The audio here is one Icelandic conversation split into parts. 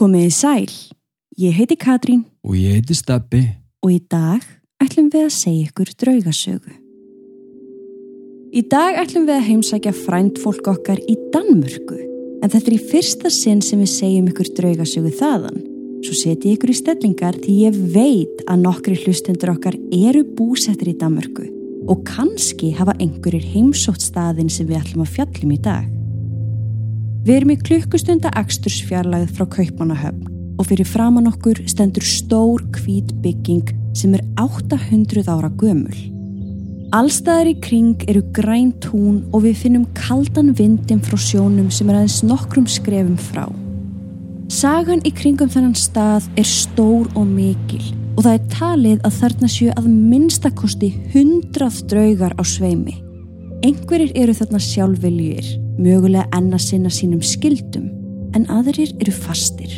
Komiði sæl, ég heiti Katrín Og ég heiti Steppi. og í dag ætlum við að segja ykkur draugasögu. Í dag ætlum við að heimsækja frænd fólk okkar í Danmörku en þetta er í fyrsta sinn sem við segjum ykkur draugasögu þaðan. Svo seti ég ykkur í stellingar því ég veit að nokkri hlustendur okkar eru búsettir í Danmörku og kannski hafa einhverjir heimsótt staðin sem við ætlum að fjallum í dag. Við erum í klukkustunda akstursfjarlæð frá Kaupmannahöfn og fyrir framann okkur stendur stór hvít bygging sem er 800 ára gömul. Allstaðar í kring eru græn tún og við finnum kaldan vindin frá sjónum sem er aðeins nokkrum skrefum frá. Sagan í kringum þennan stað er stór og mikil og það er talið að þarna séu að minnstakosti hundrað draugar á sveimi. Einhverjir eru þarna sjálfviljur, mögulega enna sinna sínum skildum, en aðrir eru fastir.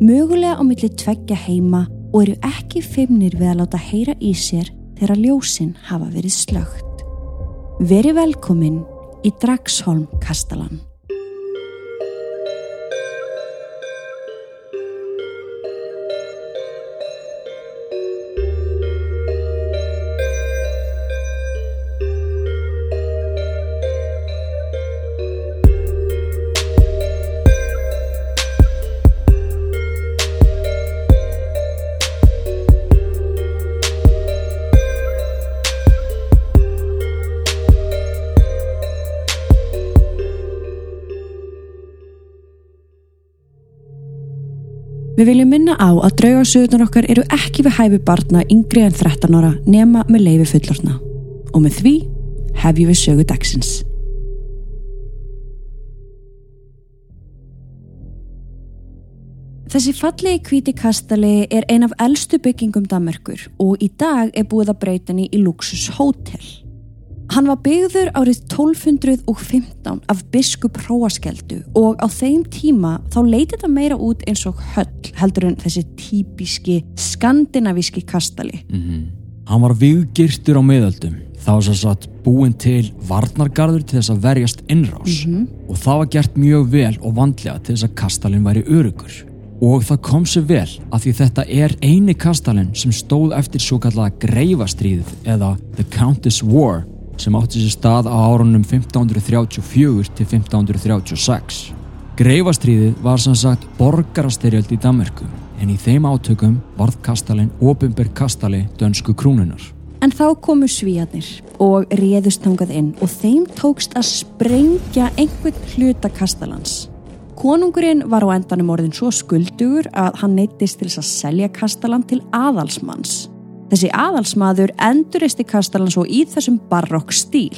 Mögulega á milli tveggja heima og eru ekki feimnir við að láta heyra í sér þegar ljósin hafa verið slögt. Veri velkomin í Dragsholm Kastalan. Við viljum minna á að draugarsöðunar okkar eru ekki við hæfi barna yngri en 13 ára nema með leifi fullorna. Og með því hefjum við sögu dagsins. Þessi fallegi hvíti kastali er ein af eldstu byggingum Danmerkur og í dag er búið að breyta henni í Luxus Hotel. Hann var byggður árið 1215 af biskup Hróaskeldu og á þeim tíma þá leiti þetta meira út eins og höll heldur en þessi típiski skandinavíski kastali. Hann var viðgirtur á miðöldum. Það var svo satt búin til varnargarður til þess að verjast innrás og það var gert mjög vel og vandlega til þess að kastalinn væri örugur. Og það kom sér vel að því þetta er eini kastalinn sem stóð eftir svo kallaða greifastríðið eða The Countess War sem átti sér stað á árunum 1534 til 1536. Greifastríðið var sem sagt borgarastyrjöld í Danmerku en í þeim átökum varð kastalinn opinber kastali dönsku krúnunar. En þá komu svíjarnir og réðust þangað inn og þeim tókst að sprengja einhvern hluta kastalans. Konungurinn var á endanum orðin svo skuldugur að hann neittist til þess að selja kastalan til aðalsmanns. Þessi aðalsmaður enduristi kastalan svo í þessum barokk stíl.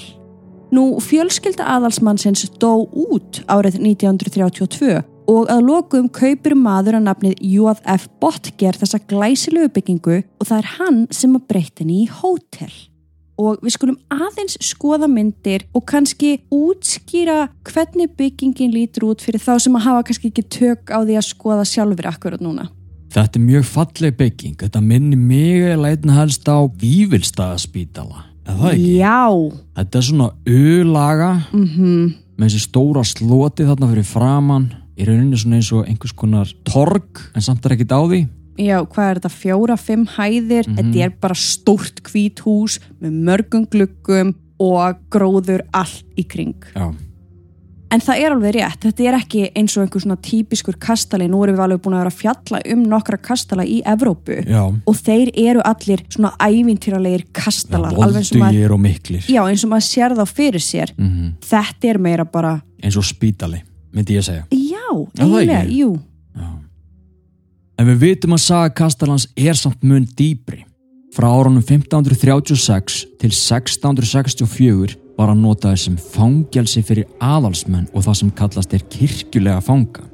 Nú fjölskylda aðalsmannsins dó út árið 1932 og að lokum kaupir maður að nafnið J.F. Botger þessa glæsilegu byggingu og það er hann sem að breytta henni í hótel. Og við skulum aðeins skoða myndir og kannski útskýra hvernig byggingin lítur út fyrir þá sem að hafa kannski ekki tök á því að skoða sjálfur akkurat núna. Þetta er mjög falleg bygging. Þetta minni mig eða einna helst á Vívilstaðaspítala. Er það ekki? Já, Þetta er svona ölaga mhm, með þessi stóra sloti þarna fyrir framann. Í rauninni svona eins og einhvers konar torg en samt er ekkit á því. já, hvað er þetta? Fjóra, fimm hæðir, þetta er bara stórt hvít hús með mörgum gluggum og gróður allt í kring. Já. En það er alveg rétt, þetta er ekki eins og einhver svona típiskur kastali, nú erum við alveg búin að vera að fjalla um nokkra kastala í Evrópu Já. og þeir eru allir svona ævintýralegir kastalar, alveg eins og maður, Voldugir og miklir. já, eins og maður sér þá fyrir sér. Mhm. Þetta er meira bara, Eins og spítali, myndi ég að segja. já, eiginlega, jú. En við vitum að saga Kastalans er samt mun dýbri. Frá árunum 1536 til 1664 var hann notaði sem fangelsi fyrir aðalsmenn og það sem kallast er kirkjulega fanga.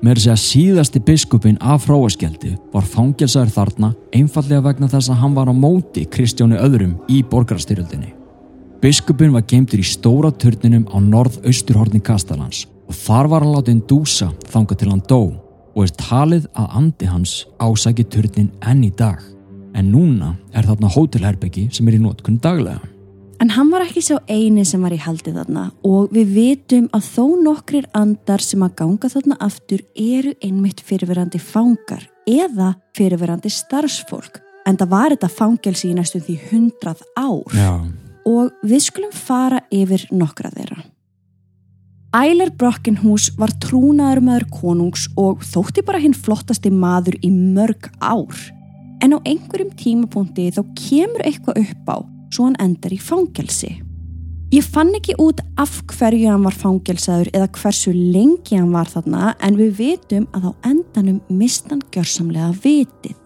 Með þess að síðasti biskupin af fráaskjaldi var fangelsaður þarna einfallega vegna þess að hann var á móti Kristjáni öðrum í borgarastyrjöldinni. Biskupin var geimtur í stóra turninum á norð-austurhorni Kastalans og þar var hann látið dúsa þanga til hann dó og er talið að andi hans ásæki turnin enn í dag. En núna er þarna hótelherbyggi sem er í nótkunn daglega. En hann var ekki sá eini sem var í haldið þarna og við vitum að þó nokkrir andar sem að ganga þarna aftur eru einmitt fyrirverandi fangar eða fyrirverandi starfsfólk. En það var þetta fangelsi í næstum því hundrað ár Já. og við skulum fara yfir nokkra þeirra. Æler Brockenhús var trúnaður maður konungs og þótti bara hinn flottasti maður í mörg ár. En á einhverjum tímapunkti þá kemur eitthvað upp á svo hann endar í fangelsi. Ég fann ekki út af hverju hann var fangelsaður eða hversu lengi hann var þarna en við vitum að á endanum mistan gjörsamlega vitið.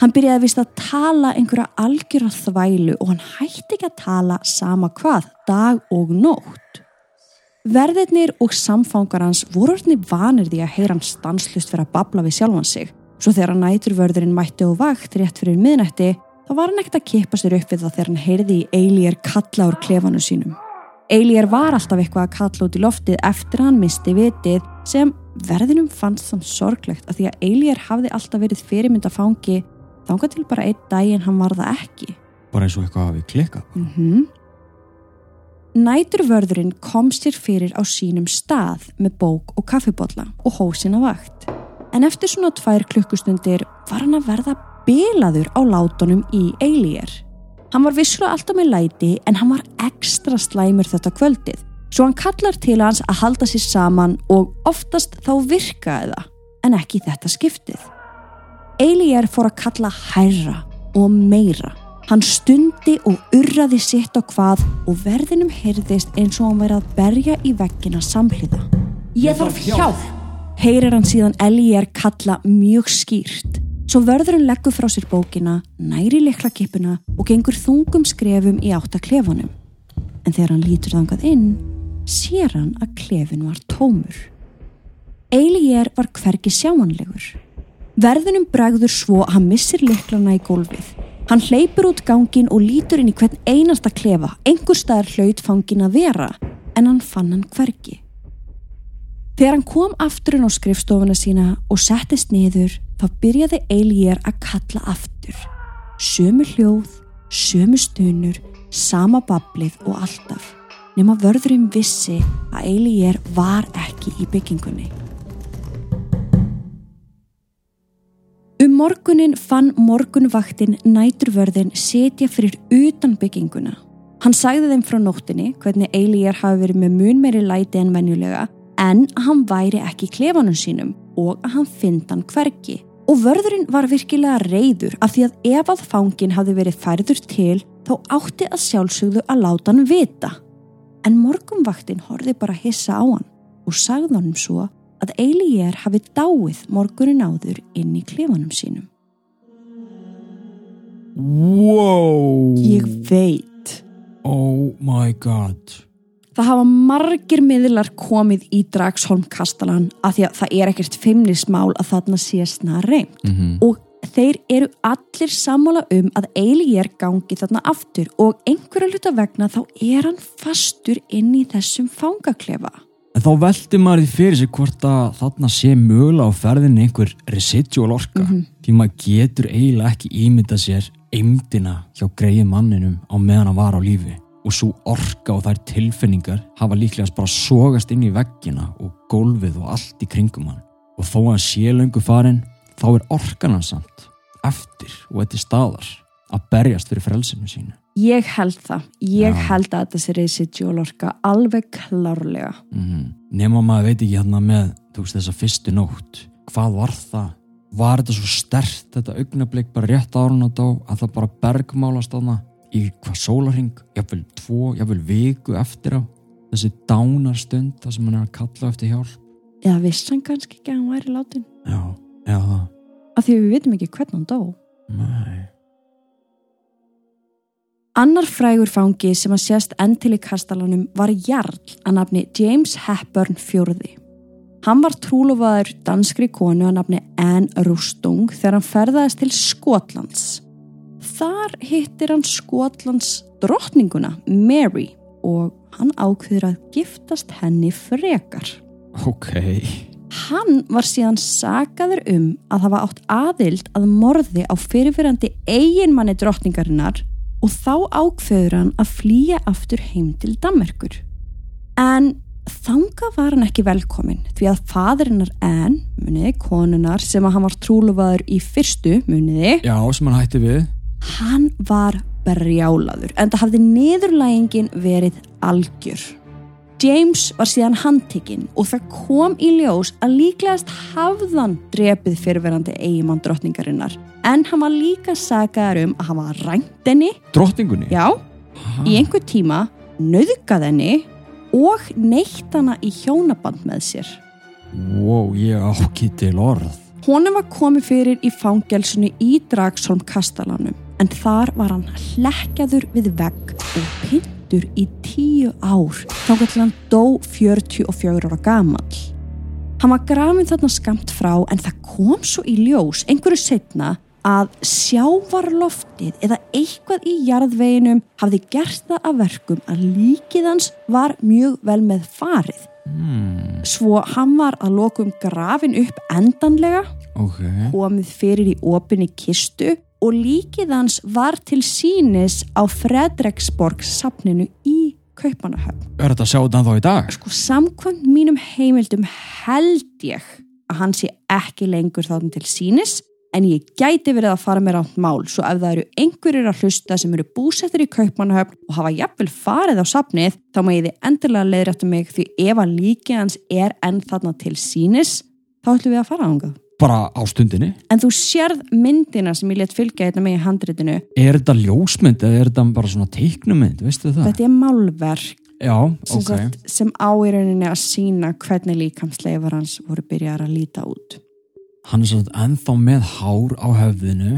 Hann byrjaði vist að tala einhverja algjöra þvælu og hann hætti ekki að tala sama hvað, dag og nótt. Verðirnir og samfangar hans voru orðni vanir því að heyra hann stanslust fyrir að babla við sjálfan sig. Svo þegar næturvörðurinn mætti og vakt rétt fyrir miðnætti, þá var hann ekkert að kippa sér upp við það þegar hann heyrði í Eilíer kalla úr klefanu sínum. Eilíer var alltaf eitthvað að kalla út í loftið eftir að hann misti vitið sem verðinum fannst þann sorglegt að því að Eilíer hafði alltaf verið fyrirmynda fangi þánga til bara einn daginn hann var það ekki. Bara eins og eitthvað hafi klikkað. Mm Næturvörðurinn kom sér fyrir á sínum stað með bók og kaffibotla og hósina vakt. En eftir svona tvær klukkustundir var hann að verða bilaður á látunum í Eilíer. Hann var visslega alltaf með læti en hann var ekstra slæmur þetta kvöldið. Svo hann kallar til hans að halda sér saman og oftast þá virkaði það en ekki þetta skiptið. Eilíer fór að kalla hærra og meira. Hann stundi og urraði sitt á hvað og verðinum heyrðist eins og hann væri að berja í veggina samhliða. Ég þarf hjálp! Heyrir hann síðan Elíer kalla mjög skýrt. Svo vörðurinn leggur frá sér bókina, næri liklakipuna og gengur þungum skrefum í áttaklefunum. En þegar hann lítur þangað inn, sér hann að klefin var tómur. Elíer var hvergi sjáanlegur. Verðunum bregður svo að hann missir liklana í gólfið. Hann hleypur út gangin og lítur inn í hvern einasta klefa, einhver staðar hlaut fangin að vera, en hann fann hann hvergi. Þegar hann kom aftur inn á skrifstofuna sína og settist niður, þá byrjaði Eilíer að kalla aftur. Sömu hljóð, sömu stunur, sama bablið og alltaf. Nefn að vörðurinn vissi að Eilíer var ekki í byggingunni. Um morgunin fann morgunvaktin næturvörðin setja fyrir utan bygginguna. Hann sagði þeim frá nóttinni hvernig Eilíjar hafi verið með mun meiri læti en venjulega en að hann væri ekki klefanum sínum og að hann fynd hann hvergi. Og vörðurinn var virkilega reyður af því að ef að fangin hafi verið færður til þá átti að sjálfsögðu að láta hann vita. En morgunvaktin horfi bara hissa á hann og sagði hann svo að Eilíjar hafi dáið morgunin áður inn í klefanum sínum. Wow! Ég veit. Oh my god. Það hafa margir miðlar komið í Dragsholm Kastalan að því að það er ekkert feimnismál að þarna sé snar reynd Mm -hmm. og þeir eru allir sammála um að Eilíjar gangi þarna aftur og einhverju hluta vegna þá er hann fastur inn í þessum fangaklefa. En þá veldi maður því fyrir sig hvort að þarna sé mögulega á ferðinni einhver residual orka. Því maður getur eiginlega ekki ímynda sér eimdina hjá greið manninum á meðan hann var á lífi. Og svo orka og þær tilfinningar hafa líklegast bara sogast inn í veggina og gólfið og allt í kringum hann. Og þó að hann sé löngu farin, þá er orkan hann samt eftir og þetta staðar að berjast fyrir frelsinu sínu. Ég held það. Ég Já. held að þetta sé residual orka alveg klárlega. Mm Nefn að maður veit ekki hérna með veist, þessa fyrstu nótt hvað var það? Var þetta svo stert þetta augnablik bara rétt árun á dó að það bara bergmálast þarna í hvað sólarring, jafnvel tvo jafnvel viku eftir á þessi dánarstund þar sem hann er að kalla eftir hjálp Eða vissi hann kannski ekki að hann væri látin? Já, það Af því við vitum ekki hvernig hann dó. Nei, Annar frægur fangi sem að sést enn til í kastalanum var Jarl að nafni James Hepburn fjórði. Hann var trúlofaður danskri konu að nafni Anne Rustung þegar hann ferðaðist til Skotlands. Þar hittir hann Skotlands drottninguna Mary og hann ákveður að giftast henni frekar. ok Hann var síðan sagaður um að hafa átt aðild að morði á fyrirfyrandi eiginmanni drottningarinnar og þá ákveður hann að flýja aftur heim til Dammerkur. En þanga var hann ekki velkomin því að fadrinnar enn, muniði, konunar sem að hann var trúlufaður í fyrstu, muniði, Já, sem hann hætti við. Hann var brjálaður en það hafði niðurlægingin verið algjör. James var síðan handtekinn og það kom í ljós að líklegast hafðan drepið fyrirverandi eigimann drottningarinnar en hann var líka sagaðar um að hann var rænt henni, Drottningunni? já, Ha? í einhver tíma nöðgað henni og neitt hana í hjónaband með sér. Wow, ég á ekki til orð. Honum var komið fyrir í fangelsinu í Dragsholm kastalanum en þar var hann hlekkjaður við vegg og pindur í tíu ár þá til hann dó 44 ára gamall. Hann var grafin þarna skamt frá en það kom svo í ljós einhverju setna að sjávarloftið eða eitthvað í jarðveginum hafði gert það að verkum að líkið hans var mjög vel með farið. Hmm, Svo hann var að lokum grafin upp endanlega ok. komið fyrir í opinni kistu og líkið hans var til sínis á Fredriksborg safninu í Kaupanahöfn. Er þetta að sjá þetta þá í dag? Sko samkvæmt mínum heimildum held ég að hann sé ekki lengur þáttum til sínis en ég gæti verið að fara með rátt mál svo ef það eru einhverjir að hlusta sem eru búsettir í Kaupanahöfn og hafa jafnvel farið á safnið þá má ég þið endurlega leiðrættu mig því ef að líkið hans er enn þarna til sínis þá ætlum við að fara ángað. Bara á stundinni? En þú sérð myndina sem ég let fylgja þetta með í handritinu. Er þetta ljósmynd eða er þetta bara svona teiknumynd, veistu það? Þetta er málverk Já, sem, ok. sagt, sem á í rauninni að sína hvernig líkamsleifar hans voru byrjar að líta út. Hann er svona ennþá með hár á höfðinu.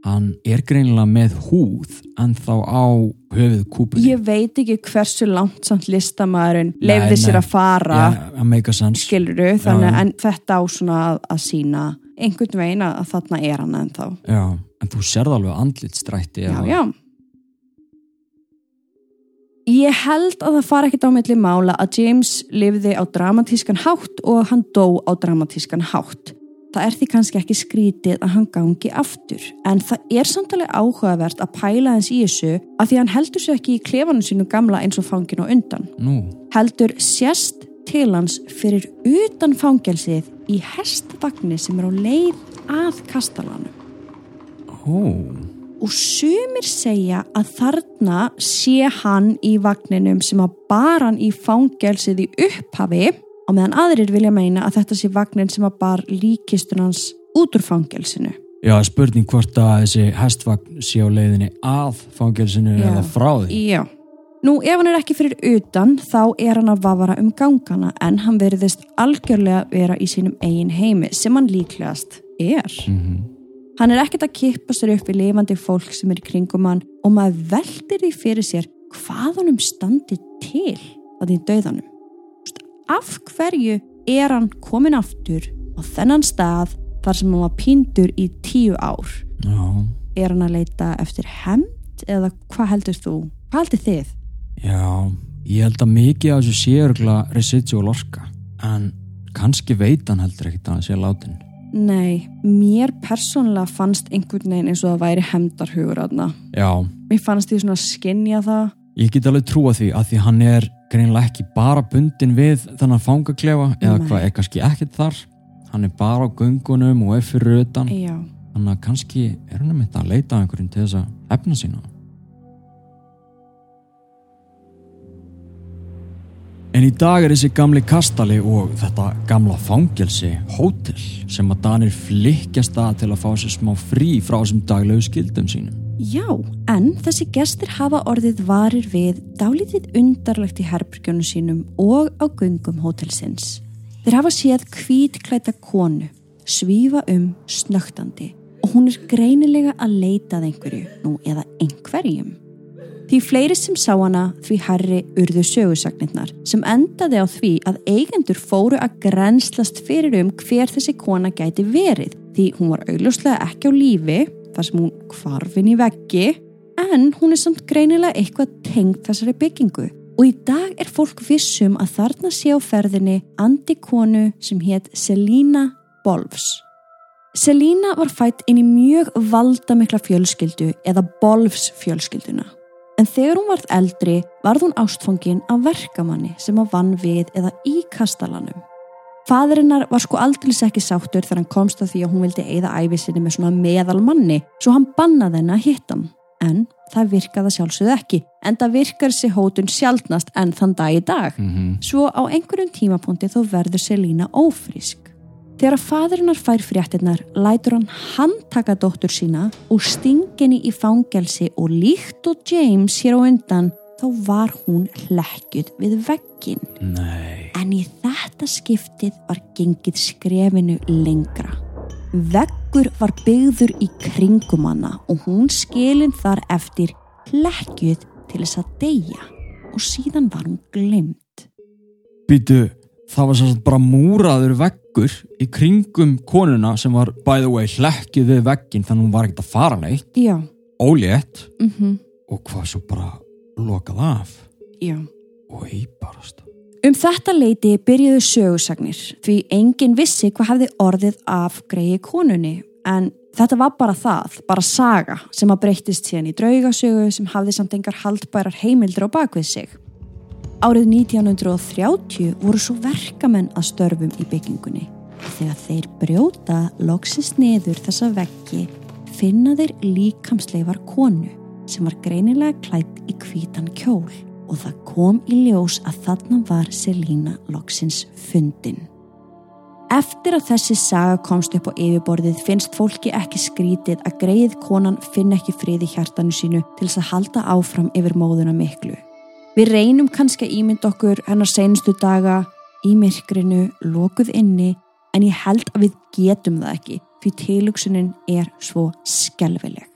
Hann er greinilega með húð ennþá á höfuð kúpunni. Ég veit ekki hversu langt samt listamæðurinn Nei, leifði sér að fara, sense. skiluru, þannig Já. en þetta á svona að, að sína einhvern veginn að, þarna er hann ennþá. Já, en þú sérð alveg andlitstrætti. Já, já. Ég held að það fara ekkert á milli mála að James lifði á dramatískan hátt og hann dó á dramatískan hátt. Það er því kannski ekki skrítið að hann gangi aftur, en það er samtalið áhugavert að pæla hans í þessu að því hann heldur sér ekki í klefanum sínu gamla eins og fangin og undan. Nú, Heldur sérst til hans fyrir utan fangelsið í hestvagni sem er á leið að kastalanum. Ó, og sumir segja að þarna sé hann í vagninum sem að bar hann í fangelsið í upphafi og meðan aðrir vilja meina að þetta sé vagnin sem að bar líkistun hans út úr fangelsinu. já, spurning hvort að þessi hestvagn sé á leiðinni að fangelsinu Já. eða frá því. Já. Nú ef hann er ekki fyrir utan þá er hann að vafara um gangana en hann veriðist algjörlega vera í sínum eigin heimi sem hann líklegast er. Mm Hann er ekkert að kippa sér upp við lifandi fólk sem er í kringum hann og maður veldir því fyrir sér hvað honum standi til á því döðanum. Af hverju er hann komin aftur á þennan stað þar sem hann var píndur í tíu ár? Já, Er hann að leita eftir hemmt eða hvað heldur þú? Hvað heldur þið? já, ég held að mikið af þessu sé örgla residual orka, en kannski veit hann heldur ekkert að hann sé látin. Nei, mér persónulega fannst einhvern veginn eins og það væri hemdarhugur aðna. Já, Mér fannst ég svona að skinja það. ég get alveg trúa því að því hann er greinilega ekki bara bundin við þennan fangaklefa eða hvað er kannski ekkert þar. Hann er bara á göngunum og er fyrir utan. Já. Þannig að kannski er hann einmitt að leita að einhverjum til þess að efna sína. En í dag er þessi gamli kastali og þetta gamla fangelsi hótel sem að Danir flikkjast að til að fá sér smá frí frá þessum daglegu skildum sínum. Já, en þessi gestir hafa orðið varir við dálítið undarlegt í herbyrgjónu sínum og á gungum hótelsins. Þeir hafa séð hvítklæta konu, svífa um snögtandi og hún er greinilega að leitað einhverju, nú eða einhverjum. Því fleiri sem sá hana því herri urðu sögusagnirnar sem endaði á því að eigendur fóru að grenslast fyrir um hver þessi kona gæti verið því hún var augljóslega ekki á lífi þar sem hún kvarfin í veggi en hún er samt greinilega eitthvað tengd þessari byggingu og í dag er fólk vissum að þarna sé á ferðinni andi konu sem hétt Selina Bolfs. Selína var fætt inn í mjög valdamikla fjölskyldu eða Bolfs fjölskylduna. En þegar hún varð eldri varð hún ástfangin af verkamanni sem að vann við eða í kastalanum. Fadrinnar var sko aldrei ekki sáttur þegar hann komst að því að hún vildi eigða æfisinni með svona meðal manni svo hann bannaði henn að hitta hann. En það virkaði sjálfsögð ekki en það virkar sér hótun sjálfnast enn þann dag í dag. Mm -hmm. Svo á einhverjum tímapunkti þó verður Selína ófrísk. Þegar að fadrinnar fær fréttinnar lætur hann handtaka dóttur sína og stinginni í fangelsi og líkt og James hér á undan þá var hún hlekkjuð við veggin. Nei. En í þetta skiptið var gengið skrefinu lengra. Veggur var byggður í kringum hana og hún skilin þar eftir hlekkjuð til þess að deyja. Og síðan var hún glemt. Býtu, það var svo bara múraður veggur í kringum konuna sem var by the way hlekkið við veggin þannig hún var ekkert að fara neitt. Já, ólétt. Mhm, og hvað svo bara lokað af. Já. og eiparast Um þetta leiti byrjuðu sögusagnir því enginn vissi hvað hefði orðið af greiði konunni en þetta var bara það, bara saga sem að breyttist síðan í draugasögu sem hafði samt engar haldbærar heimildir á bakvið sig. Árið 1930 voru svo verkamenn að störfum í byggingunni. Þegar þeir brjóta loksist niður þessa veggi finna þeir líkamsleifar konu sem var greinilega klætt í hvítan kjól og það kom í ljós að þarna var Selína loksins fundin. Eftir að þessi saga komst upp á yfirborðið finnst fólki ekki skrítið að greið konan finn ekki frið í hjartanu sínu til þess að halda áfram yfir móðuna miklu. Við reynum kannski að ímynda okkur hennar seinustu daga í myrkrinu, lokuð inni, en ég held að við getum það ekki því tilugsunin er svo skelvileg.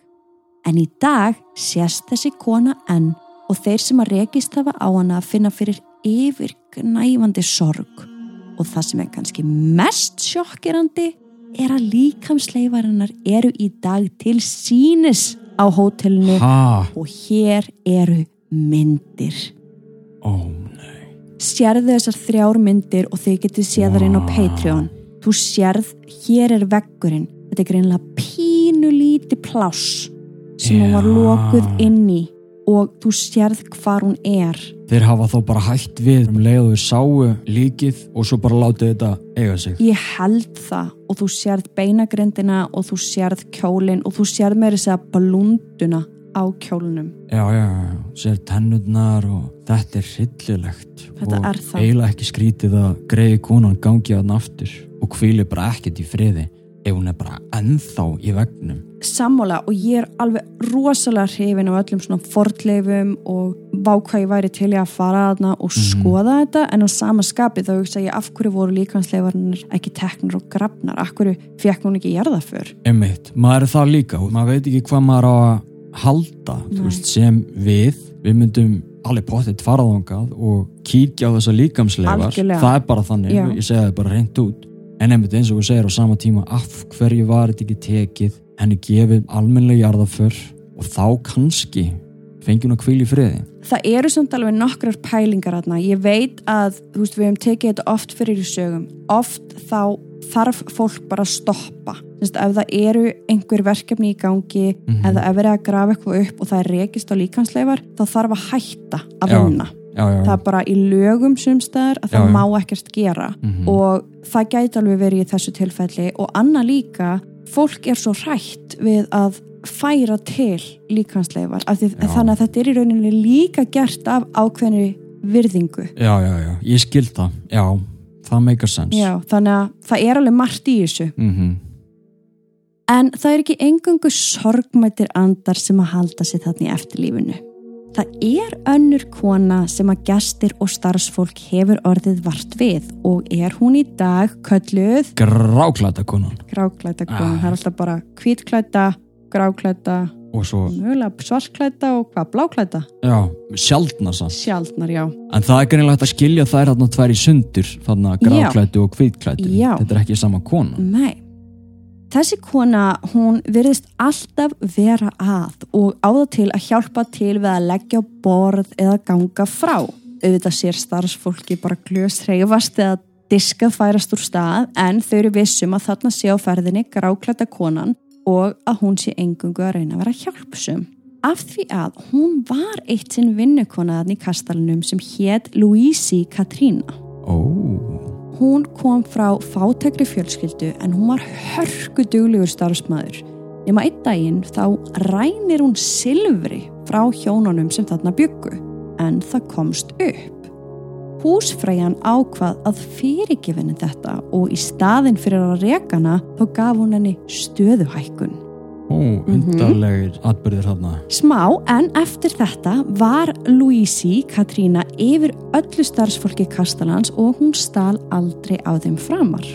En í dag sést þessi kona enn og þeir sem að rekist hafa á hana að finna fyrir yfirgnæfandi sorg og það sem er kannski mest sjokkirandi er að líkamsleifarinnar eru í dag til sínis á hótelinu ha, og hér eru myndir. nei Sérðu þessar þrjár myndir og þau getið séð þar inn á. Patreon. Þú sérð, hér er veggurinn. Þetta er greinlega pínu líti pláss sem hún var Já. lokuð inn í og þú sérð hvar hún er. þeir hafa þá bara hætt við um leið og við sáu líkið og svo bara látið þetta eiga sig Ég held það og þú sérð beinagrindina og þú sérð kjólinn og þú sérð meira þess að balúnduna á kjólnum. já, já, já, sér tennurnar og þetta er hryllilegt Þetta og er það. eiginlega ekki skrítið að greiði konan gangi að aftur og hvíli bara ekkert í friði ef hún er bara ennþá í vegnum Sammála og ég er alveg rosalega hrifin af öllum svona fortleifum og vákvað ég væri til ég að fara þarna og skoða þetta. En á sama skapi þá hugsa ég af hverju voru líkansleifarnir ekki teknur og grafnar, af hverju fekk hún ekki jarða fyrr. Einmitt, maður er það líka. Og maður veit ekki hvað maður á að halda veist, sem við. Við myndum alveg pottitt faraðangað og kíkja á þessa líkamsleifar. Algjörlega. það er bara þannig, Já. ég segja það bara reynd út. En einmitt eins og þú segir á sama tíma af hverju var þetta ekki tekið henni gefið almennlega jarðaför og þá kannski fengi hún að hvíla í friði Það eru samt alveg nokkrar pælingar aðna. Ég veit að, þú veist, við hefum tekið þetta oft fyrir í sögum. Oft þá þarf fólk bara að stoppa. Þess, ef það eru einhver verkefni í gangi Mhm. eða ef verið að grafa eitthvað upp og það er rekist á líkansleifar, þá þarf að hætta að já, Það er bara í lögum sumstæðar að Já, það já. má ekkert gera Mhm. og það gæti alveg verið í þessu tilfelli og annað líka, fólk er svo hrætt við að færa til líkansleifar þannig að þetta er í rauninni líka gert af ákveðni virðingu. Já, já, já, ég skil það. Já, það meikar sens Já, þannig að það er alveg margt í þessu. Mhm. en það er ekki engungu sorgmættir andar sem að halda sér þarna í eftirlífinu Það er önnur kona sem að gestir og starfsfólk hefur orðið vart við og er hún í dag kölluð gráklæta konan gráklæta kona, Ah. það er alltaf bara hvítklæta, gráklæta og svo, svartklæta og hvað, bláklæta já, sjaldnast sjaldnar, já, En það er greinlega hægt að skilja þær þarna tvær í sundur, þarna gráklætu og hvítklætu. Já. Þetta er ekki sama kona. nei Þessi kona, hún virðist alltaf vera að og áða til að hjálpa til við að leggja borð eða ganga frá. Auðvitað sér starfsfólki bara glös hreyfast eða diskað færast úr stað en þau eru vissum að þarna sé á ferðinni gráklæta konan og að hún sé engungu að reyna að vera hjálpsum. Af því að hún var eitt sinn vinnukonaðan í kastalunum sem hétt Louisi Katrína. Ó, Hún kom frá fátækri fjölskyldu en hún var hörku duglegur starfsmæður. Nefna einn daginn þá rænir hún silfri frá hjónunum sem þarna byggu en það komst upp. Húsfræjan ákvað að fyrirgefinni þetta og í staðin fyrir að rekana þá gaf hún henni stöðuhækkun. Ó, undarlegir atbyrðir þarna. Smá en eftir þetta var Louisi Katrína yfir öllu starfsfólki Kastalans og hún stal aldrei á þeim framar.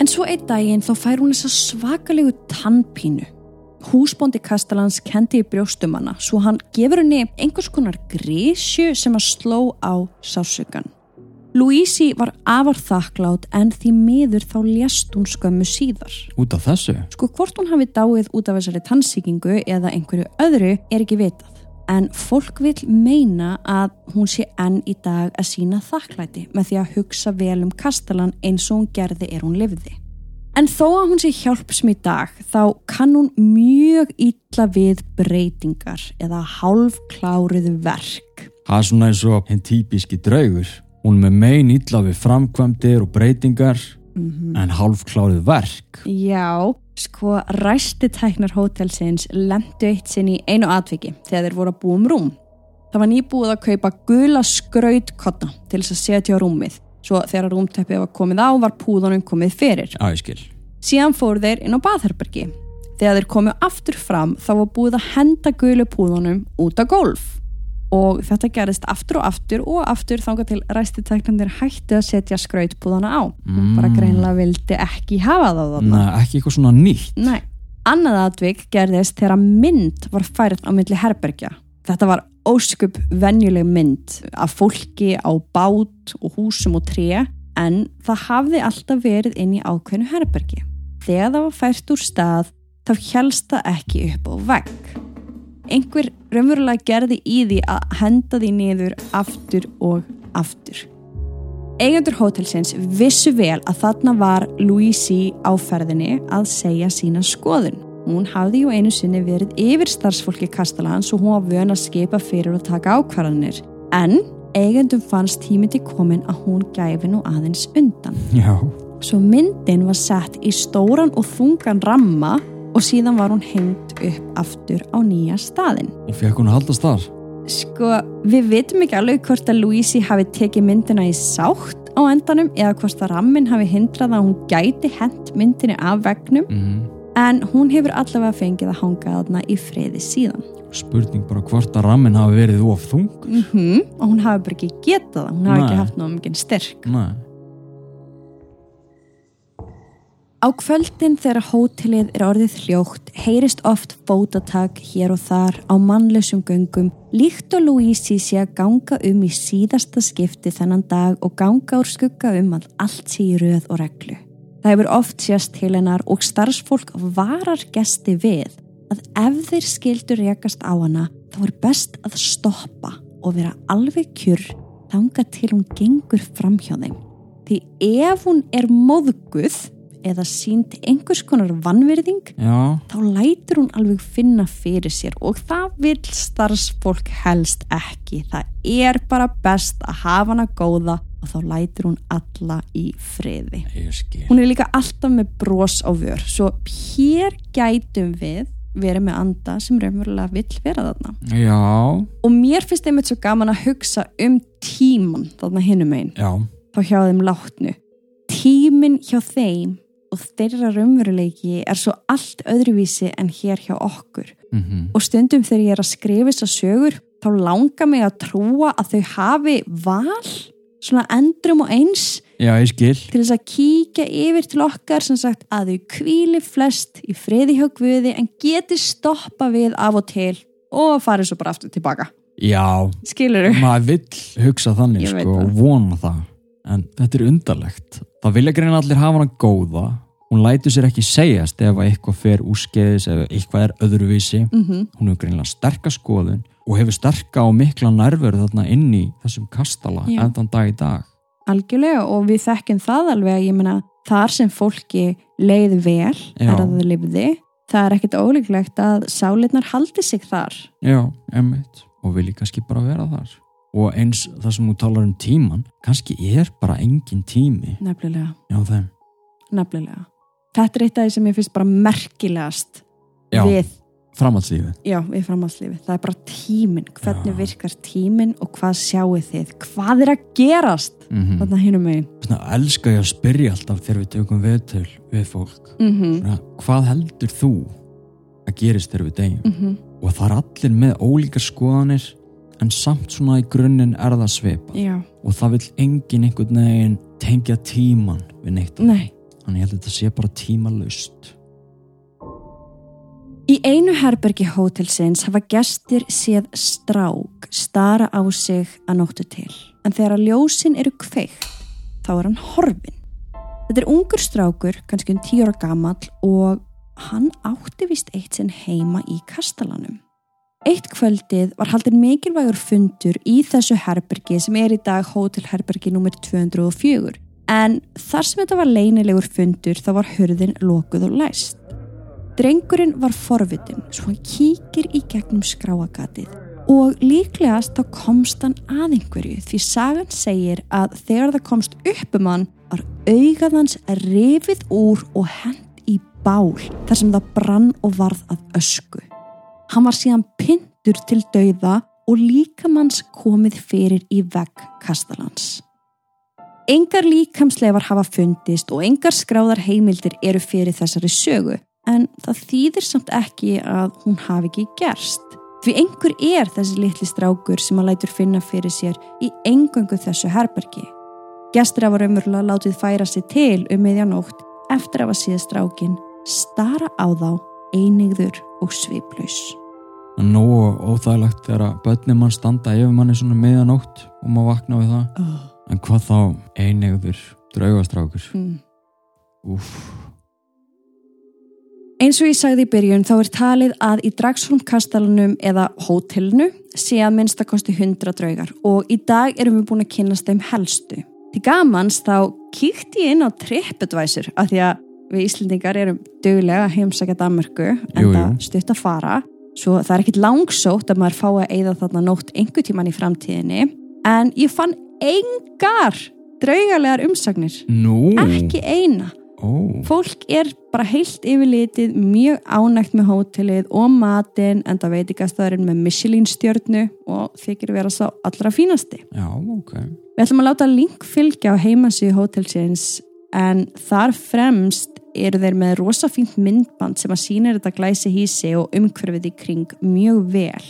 En svo einn daginn þá fær hún þessa svakalegu tannpínu. Húsbóndi Kastalans kendi í brjóstum hana svo hann gefur henni einhvers konar grísju sem að sló á sásugan. Louisi var afar þakklátt en því miður þá lést hún skömmu síðar. Út af þessu? Sko hvort hún hafi dáið út af þessari tannsíkingu eða einhverju öðru er ekki vitað. En fólk vil meina að hún sé enn í dag að sína þakklæti með því að hugsa vel um kastalan eins og hún gerði er hún lifði. En þó að hún sé hjálpsm í dag þá kann hún mjög illa við breytingar eða hálfklárið verk. Það er svona eins og hinn típiski draugur. Hún með megin illa við framkvæmdir og breytingar en hálfklárið verk. Já, sko ræstitæknar hótelsins lendu eitt sinn í einu atviki þegar þeir voru að búa um rúm. Það var nýbúið að kaupa gula skrautkotna til þess að setja á rúmið. Svo þegar rúmteppið var komið á var púðunum komið fyrir. Já, ég skil. Síðan fóru þeir inn á baðherbergi. Þegar þeir komu aftur fram þá var búið að henda gulu púðunum út á golf. Og þetta gerist aftur og aftur og aftur þangað til ræstitæknandir hætti að setja skrautpúðana á. Mm. Bara greinlega vildi ekki hafa það. Nei, ekki eitthvað svona nýtt. Nei. Annað atvik gerðist þegar mynd var færið á milli herbergja. Þetta var óskup venjuleg mynd af fólki á bát og húsum og tré en það hafði alltaf verið inn í ákveðnu herbergi. Þegar það var fært úr stað þá helst það ekki upp á vegg. Einhver raunverulega gerði í því að henda því niður aftur og aftur. Eigendur hótelsins vissu vel að þarna var Louisi á ferðinni að segja sína skoðun. Hún hafði ju einu sinni verið yfir starfsfólki Kastalans og hún var vön að skipa fyrir og taka ákvarðanir. En eigendum fannst tími til komin að hún gæfi nú aðeins undan. Já. Svo myndin var sett í stóran og þungan ramma og síðan var hún hengt upp aftur á nýja staðin. Og fekk hún að haldast þar? Sko, við vitum ekki alveg hvort að Louisi hafi tekið myndina í sátt á endanum eða hvort að rammin hafi hindrað að hún gæti hent myndinni af vegnum Mm. en hún hefur allavega fengið að hanga þarna í friði síðan. Spurning bara hvort að rammin hafi verið of þungur. Mm Og hún hafi bara ekki getað það, hún hafi Nei. ekki haft náðu mikið styrk. Nei. Á kvöldin þegar hótelið er orðið hljótt heyrist oft fótatak hér og þar á mannlausum göngum líkt og Louisi sé að ganga um í síðasta skipti þennan dag og ganga úr skugga um að allt sé í röð og reglu. Það hefur oft sést til hennar og starfsfólk varar gesti við að ef þeir skildur rekast á hana þá er best að stoppa og vera alveg kjur þanga til hún gengur fram hjá þeim. Því ef hún er móðguð eða sínt einhvers konar vannverðing Já. þá lætur hún alveg finna fyrir sér og það vil starfsfólk helst ekki. Það er bara best að hafa hana góða og þá lætur hún alla í friði. Hún er líka alltaf með bros á vör svo hér gætum við verið með anda sem raunverulega vill vera þarna. Já. Og mér finnst einmitt svo gaman að hugsa um tíman þarna hinum einn Já. þá hjá þeim látnu. Tíminn hjá þeim og þeirra raunveruleiki er svo allt öðruvísi en hér hjá okkur. Mm Og stundum þegar ég er að skrifa þessar sögur þá langar mig að trúa að þau hafi val svona endrum og eins Já, til þess að kíkja yfir til okkar sem sagt að þau kvíli flest í friði hjá Guði en geti stoppa við af og til og farið svo bara aftur tilbaka. Já. Skilur þú? Maður vill hugsa þannig sko og vona það. En þetta er undarlegt. Það vilja greina allir hafa hana góða. Hún lætur sér ekki segjast ef að eitthvað fer úrskeiðis ef eitthvað er öðruvísi. Mm Hún hefur greinilega sterka skoðun og hefur sterka og mikla nærveru þarna inn í þessum kastala Já. endan dag í dag. algjörlega og við þekkjum það alveg ég meina þar sem fólki leið vel Já. er að það lifði það er ekkit ólíklegt að sálirnar haldi sig þar Já, emmitt og vilji kannski bara vera þar og eins það sem þú talar um tíman kannski er bara engin tími. Nefnilega, já nefnilega. Þetta er eitt af því sem ég finnst bara merkilegast já, við, framhaldslífi já, við framhaldslífi það er bara tíminn, hvernig Já. virkar tíminn og hvað sjáu þið, hvað er að gerast mm þarna hinum megin? Svona elska ég að spyrja alltaf þegar við tökum viðtöl við fólk. Mm Svona, hvað heldur þú að gerist þegar við deyjum? -hmm. og það er allir með ólíkar skoðanir en samt svona í grunninn er það svipa já, og það vil engin einhvern veginn tengja tíman við neitt nei þannig ég held að þetta sé bara tímalust Í einu herbergi hótelsins hafa gestir séð strák stara á sig að nóttu til. En þegar að ljósin eru kveikt, þá er hann horfin. Þetta er ungur strákur, kannski um tíu ára gamall og hann átti vist eitt sinn heima í kastalanum. Eitt kvöldið var haldin mikilvægur fundur í þessu herbergi sem er í dag hótelherbergi nr. 204. En þar sem þetta var leynilegur fundur þá var hurðin lokuð og læst. Drengurinn var forvitin svo hann kíkir í gegnum skráagatið og líklegast þá komst hann að einhverju því sagan segir að þegar það komst upp um hann var augað hans rifið úr og hent í bál þar sem það brann og varð að ösku. Hann var síðan pindur til dauða og líkamanns komið fyrir í vegg kastalans. Engar líkamsleifar hafa fundist og engar skráðar heimildir eru fyrir þessari sögu en það þýðir samt ekki að hún hafi ekki gerst. Því einhver er þessi litli strákur sem að lætur finna fyrir sér í engöngu þessu herbergi. Gestur hafa raunverulega látið færa sig til um miðjanótt eftir að hafa síða strákin stara á þá einigður og sviplaus. Er nógu óþægilegt þegar að börnum mann standa yfir manni svona miðanótt og maður vakna við það Oh. en hvað þá einegður draugastrákur Mm. Úf, Eins og ég sagði í byrjun þá er talið að í Dragsholm-kastalunum eða hótelinu sé að minnstakosti 100 draugar og í dag erum við búin að kynast þeim helstu. Til gamans þá kíkti ég inn á TripAdvisor af því að við Íslendingar erum dögulega að heimsækja Danmörku en það stutt að fara. Svo það er ekkit langsótt að maður fá að eigða þarna nótt einhver tíman í framtíðinni. En ég fann engar draugalegar umsagnir. Nú? Ekki eina. Ó, Fólk er bara heilt yfirlitið mjög ánægt með hótelið og matinn en það veitikastæðurinn með Michelin stjörnu og þykir vera sá allra fínasti. já, ok. Við ætlum að láta link fylgja á heimasíðu hótelsins en þar fremst eru þeir með rosafínt myndband sem að sýnir þetta glæsi hísi og umhverfið í kring mjög vel.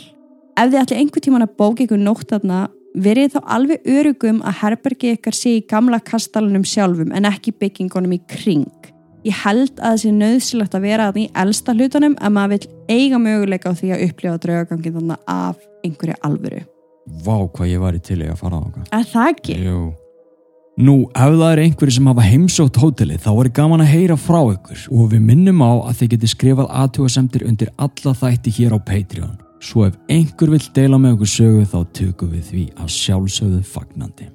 Ef þið ætli einhver tíman að bóka ykkur nótt þarna verið þá alveg örugum að herbergi ykkar sé í gamla kastalunum sjálfum en ekki byggingunum í kring. Ég held að það sé nöðsilegt að vera að í elsta hlutunum að maður vil eiga möguleika á því að upplifa draugagangin þarna af einhverju alvöru. Vá, hvað ég var í til í að fara á það Er það ekki? Jú Nú, ef það er einhverju sem hafa heimsótt hótelið þá er gaman að heyra frá ykkur og við minnum á að þið geti skrifað aðtjóðasemtir undir alla þætti hér á Patreon. Svo ef einhver vill deila með okkur sögu þá tökum við því að sjálfsögðu fagnandi.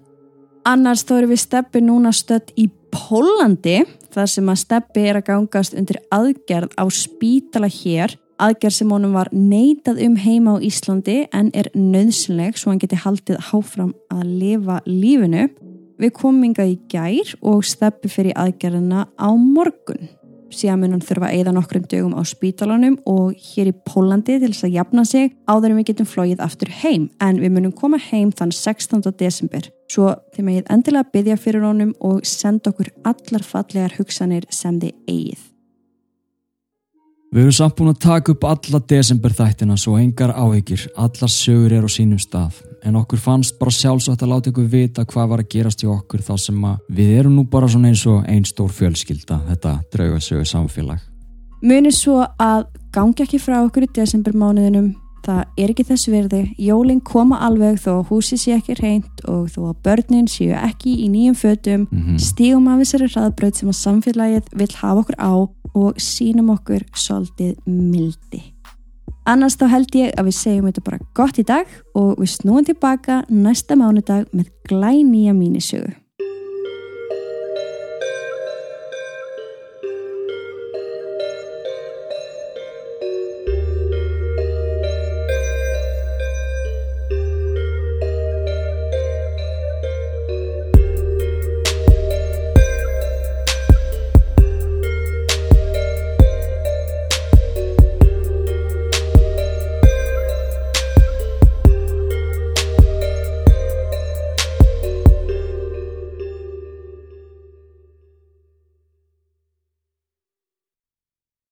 Annars þá erum við steppi núna stödd í Pólandi þar sem að steppi er að gangast undir aðgerð á spítala hér aðgerð sem honum var neitað um heima á Íslandi en er nöðsynleg svo hann geti haldið háfram að lifa lífinu. Við komum hingað í gær og steppi fyrir aðgerðina á morgun. Síðan mun hann þurfa að eigða nokkrum dögum á spítalanum og hér í Pólandi til þess að jafna sig áður en við getum flóið aftur heim. En við munum koma heim þann 16. desember. Svo þið megið endilega byggja fyrir honum og senda okkur allar fallegar hugsanir sem þið eigið. Við erum samt búin að taka upp alla desember þættina svo engar áhyggjur, allar sögur er á sínum stað. En okkur fannst bara sjálfsagt að láta ykkur vita hvað var að gerast í okkur þá sem að við erum nú bara svona eins og einn stór fjölskylda, þetta draugasögu samfélag. Munið svo að gangi ekki frá okkur í desembermánuðinum. Það er ekki þess virði. Jólinn koma alveg þó að húsi sé ekki reynd og þó að börnin séu ekki í nýjum fötum. Mm Stígum af þessari hraðbraut sem að samfélagið vill hafa okkur á og sínum okkur svolítið mildi. Annars þá held ég að við segjum þetta bara gott í dag og við snúum tilbaka næsta mánudag með glænýja mínisögu.